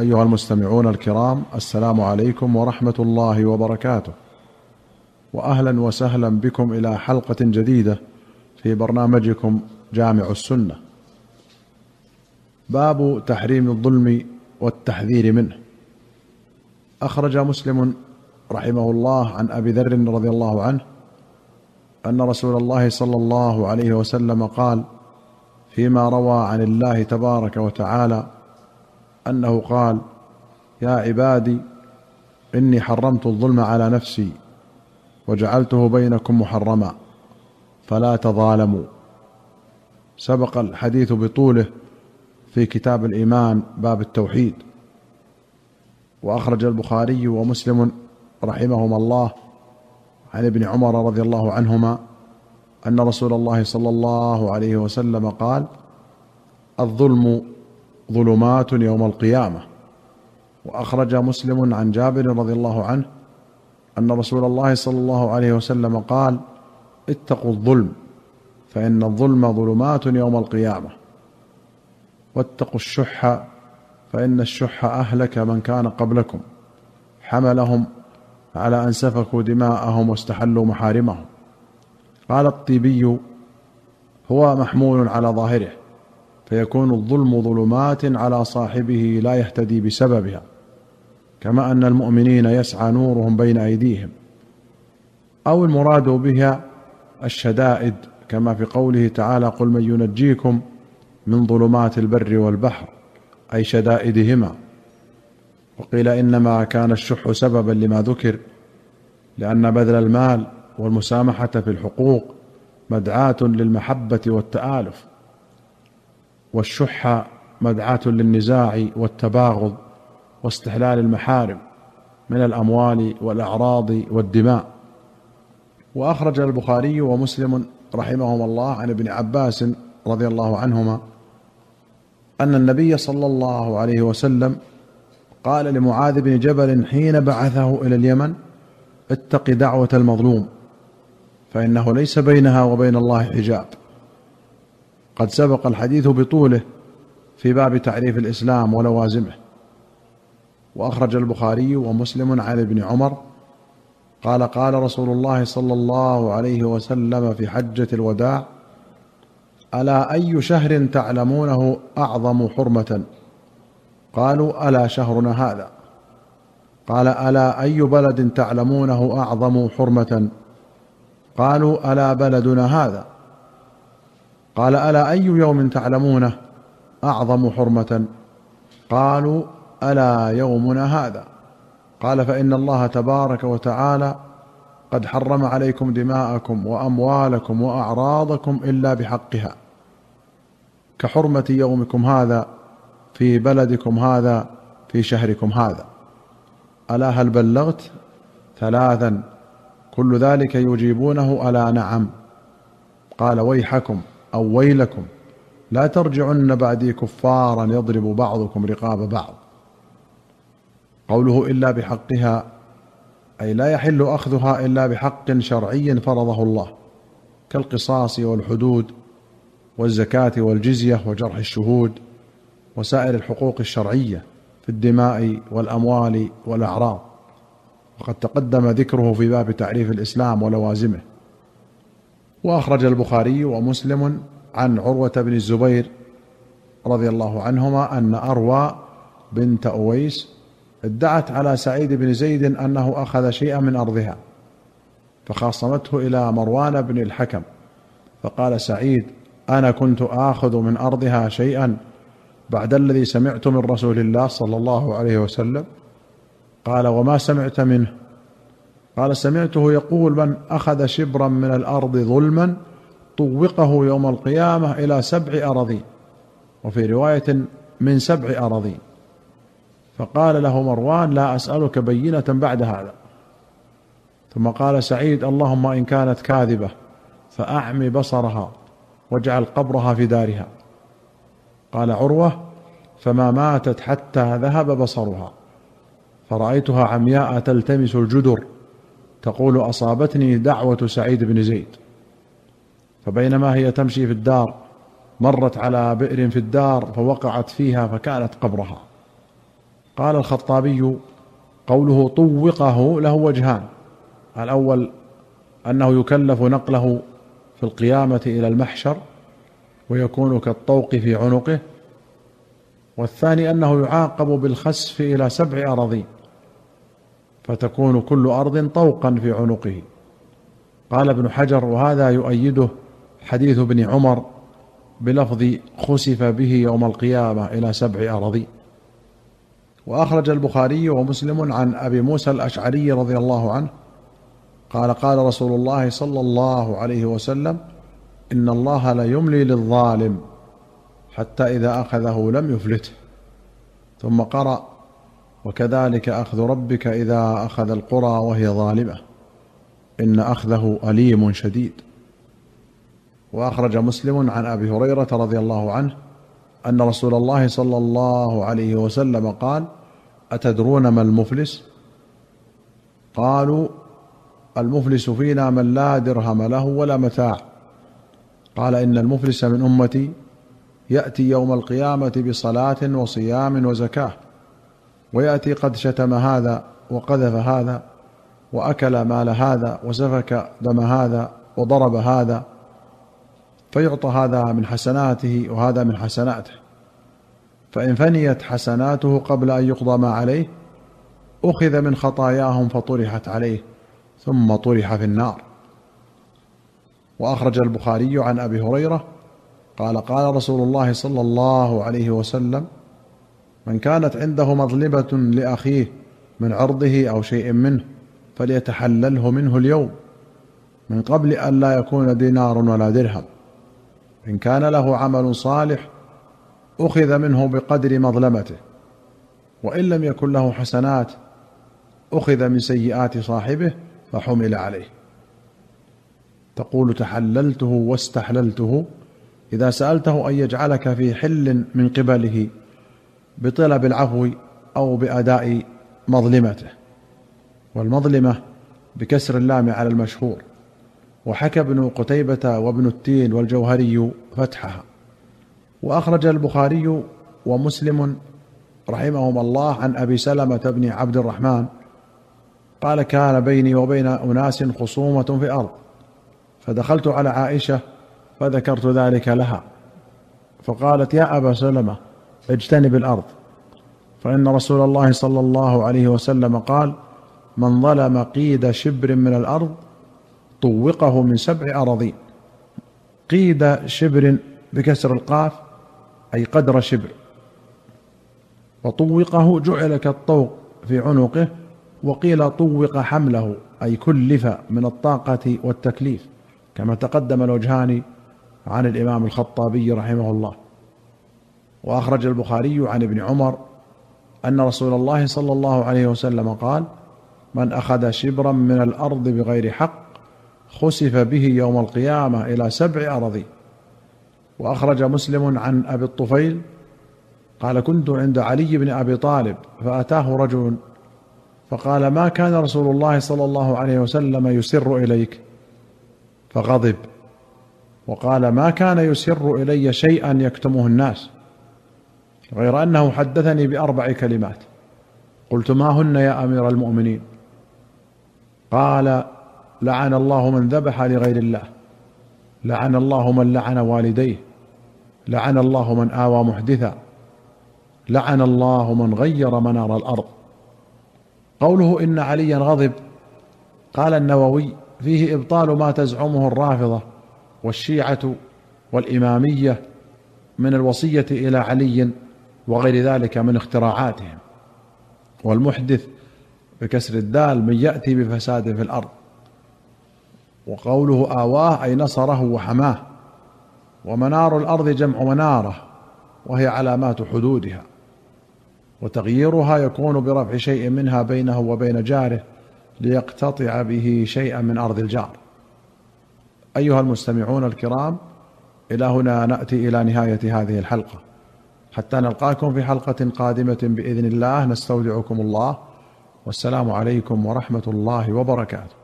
أيها المستمعون الكرام السلام عليكم ورحمة الله وبركاته. واهلا وسهلا بكم إلى حلقة جديدة في برنامجكم جامع السنة. باب تحريم الظلم والتحذير منه. أخرج مسلم رحمه الله عن أبي ذر رضي الله عنه أن رسول الله صلى الله عليه وسلم قال فيما روى عن الله تبارك وتعالى أنه قال يا عبادي إني حرمت الظلم على نفسي وجعلته بينكم محرما فلا تظالموا. سبق الحديث بطوله في كتاب الإيمان باب التوحيد. وأخرج البخاري ومسلم رحمهما الله عن ابن عمر رضي الله عنهما أن رسول الله صلى الله عليه وسلم قال الظلم ظلمات يوم القيامة. وأخرج مسلم عن جابر رضي الله عنه أن رسول الله صلى الله عليه وسلم قال اتقوا الظلم فإن الظلم ظلمات يوم القيامة. واتقوا الشح فإن الشح أهلك من كان قبلكم. حملهم على أن سفكوا دماءهم واستحلوا محارمهم. قال الطيبي هو محمول على ظاهره. فيكون الظلم ظلمات على صاحبه لا يهتدي بسببها كما أن المؤمنين يسعى نورهم بين أيديهم. أو المراد بها الشدائد كما في قوله تعالى قل من ينجيكم من ظلمات البر والبحر أي شدائدهما. وقيل إنما كان الشح سببا لما ذكر لأن بذل المال والمسامحة في الحقوق مدعاة للمحبة والتآلف. والشح مدعاة للنزاع والتباغض واستحلال المحارم من الأموال والأعراض والدماء. وأخرج البخاري ومسلم رحمهما الله عن ابن عباس رضي الله عنهما أن النبي صلى الله عليه وسلم قال لمعاذ بن جبل حين بعثه إلى اليمن اتق دعوة المظلوم فإنه ليس بينها وبين الله حجاب. قد سبق الحديث بطوله في باب تعريف الإسلام ولوازمه. وأخرج البخاري ومسلم عن ابن عمر قال قال رسول الله صلى الله عليه وسلم في حجة الوداع ألا أي شهر تعلمونه أعظم حرمة؟ قالوا ألا شهرنا هذا قال ألا أي بلد تعلمونه أعظم حرمة؟ قالوا ألا بلدنا هذا قال ألا أي يوم تعلمونه أعظم حرمة؟ قالوا ألا يومنا هذا. قال فإن الله تبارك وتعالى قد حرم عليكم دماءكم وأموالكم وأعراضكم إلا بحقها. كحرمة يومكم هذا في بلدكم هذا في شهركم هذا. ألا هل بلغت ثلاثا؟ كل ذلك يجيبونه ألا نعم. قال ويحكم. أو ويلكم لا ترجعن بعدي كفارا يضرب بعضكم رقاب بعض. قوله إلا بحقها أي لا يحل أخذها إلا بحق شرعي فرضه الله كالقصاص والحدود والزكاة والجزية وجرح الشهود وسائر الحقوق الشرعية في الدماء والأموال والأعراض. وقد تقدم ذكره في باب تعريف الإسلام ولوازمه. وأخرج البخاري ومسلم عن عروة بن الزبير رضي الله عنهما أن أروى بنت أويس ادعت على سعيد بن زيد أنه أخذ شيئا من أرضها فخاصمته إلى مروان بن الحكم فقال سعيد أنا كنت آخذ من أرضها شيئا بعد الذي سمعت من رسول الله صلى الله عليه وسلم قال وما سمعت منه؟ قال سمعته يقول من أخذ شبرا من الأرض ظلما طوقه يوم القيامة إلى سبع أراضين وفي رواية من سبع أراضين. فقال له مروان لا أسألك بينة بعد هذا. ثم قال سعيد اللهم إن كانت كاذبة فأعم بصرها واجعل قبرها في دارها. قال عروة فما ماتت حتى ذهب بصرها فرأيتها عمياء تلتمس الجدر. تقول أصابتني دعوة سعيد بن زيد. فبينما هي تمشي في الدار مرت على بئر في الدار فوقعت فيها فكانت قبرها. قال الخطابي قوله طوقه له وجهان. الأول أنه يكلف نقله في القيامة إلى المحشر ويكون كالطوق في عنقه والثاني أنه يعاقب بالخسف إلى سبع أراضين. فتكون كل أرض طوقا في عنقه. قال ابن حجر وهذا يؤيده حديث ابن عمر بلفظ خسف به يوم القيامة إلى سبع اراضين وأخرج البخاري ومسلم عن أبي موسى الأشعري رضي الله عنه قال قال رسول الله صلى الله عليه وسلم إن الله ليملي للظالم حتى إذا أخذه لم يفلته. ثم قرأ وكذلك أخذ ربك إذا أخذ القرى وهي ظالمة. إن أخذه أليم شديد. وأخرج مسلم عن أبي هريرة رضي الله عنه أن رسول الله صلى الله عليه وسلم قال أتدرون ما المفلس؟ قالوا المفلس فينا من لا درهم له ولا متاع. قال إن المفلس من أمتي يأتي يوم القيامة بصلاة وصيام وزكاة. ويأتي قد شتم هذا وقذف هذا وأكل مال هذا وسفك دم هذا وضرب هذا فيعطى هذا من حسناته وهذا من حسناته. فإن فنيت حسناته قبل أن يقضى ما عليه أخذ من خطاياهم فطرحت عليه ثم طرح في النار. وأخرج البخاري عن أبي هريرة قال قال رسول الله صلى الله عليه وسلم من كانت عنده مظلمه لأخيه من عرضه أو شيء منه فليتحلله منه اليوم من قبل أن لا يكون دينار ولا درهم. إن كان له عمل صالح أخذ منه بقدر مظلمته. وإن لم يكن له حسنات أخذ من سيئات صاحبه فحمل عليه. تقول تحللته واستحللته إذا سألته أن يجعلك في حل من قبله بطلب العفو أو بأداء مظلمته والمظلمة بكسر اللام على المشهور وحكى ابن قتيبة وابن التين والجوهري فتحها. وأخرج البخاري ومسلم رحمهما الله عن أبي سلمة بن عبد الرحمن قال كان بيني وبين أناس خصومة في ارض فدخلت على عائشة فذكرت ذلك لها فقالت يا أبا سلمة اجتنب الأرض. فإن رسول الله صلى الله عليه وسلم قال من ظلم قيد شبر من الأرض طوقه من سبع أراضين. قيد شبر بكسر القاف أي قدر شبر. وطوقه جعل كالطوق في عنقه وقيل طوق حمله أي كلف من الطاقة والتكليف كما تقدم الوجهان عن الإمام الخطابي رحمه الله. وأخرج البخاري عن ابن عمر أن رسول الله صلى الله عليه وسلم قال من أخذ شبرا من الأرض بغير حق خسف به يوم القيامة إلى سبع اراضين وأخرج مسلم عن أبي الطفيل قال كنت عند علي بن أبي طالب فأتاه رجل فقال ما كان رسول الله صلى الله عليه وسلم يسر إليك؟ فغضب وقال ما كان يسر إلي شيئا يكتمه الناس غير أنه حدثني بأربع كلمات. قلت ما هن يا أمير المؤمنين؟ قال لعن الله من ذبح لغير الله. لعن الله من لعن والديه. لعن الله من آوى محدثا. لعن الله من غير منار الأرض. قوله إن عليا غضب. قال النووي فيه إبطال ما تزعمه الرافضة والشيعة والإمامية من الوصية إلى علي وغير ذلك من اختراعاتهم. والمحدث بكسر الدال من يأتي بفساد في الأرض. وقوله آواه أي نصره وحماه. ومنار الأرض جمع مناره وهي علامات حدودها. وتغييرها يكون برفع شيء منها بينه وبين جاره ليقتطع به شيئا من أرض الجار. أيها المستمعون الكرام إلى هنا نأتي إلى نهاية هذه الحلقة. حتى نلقاكم في حلقة قادمة بإذن الله. نستودعكم الله. والسلام عليكم ورحمة الله وبركاته.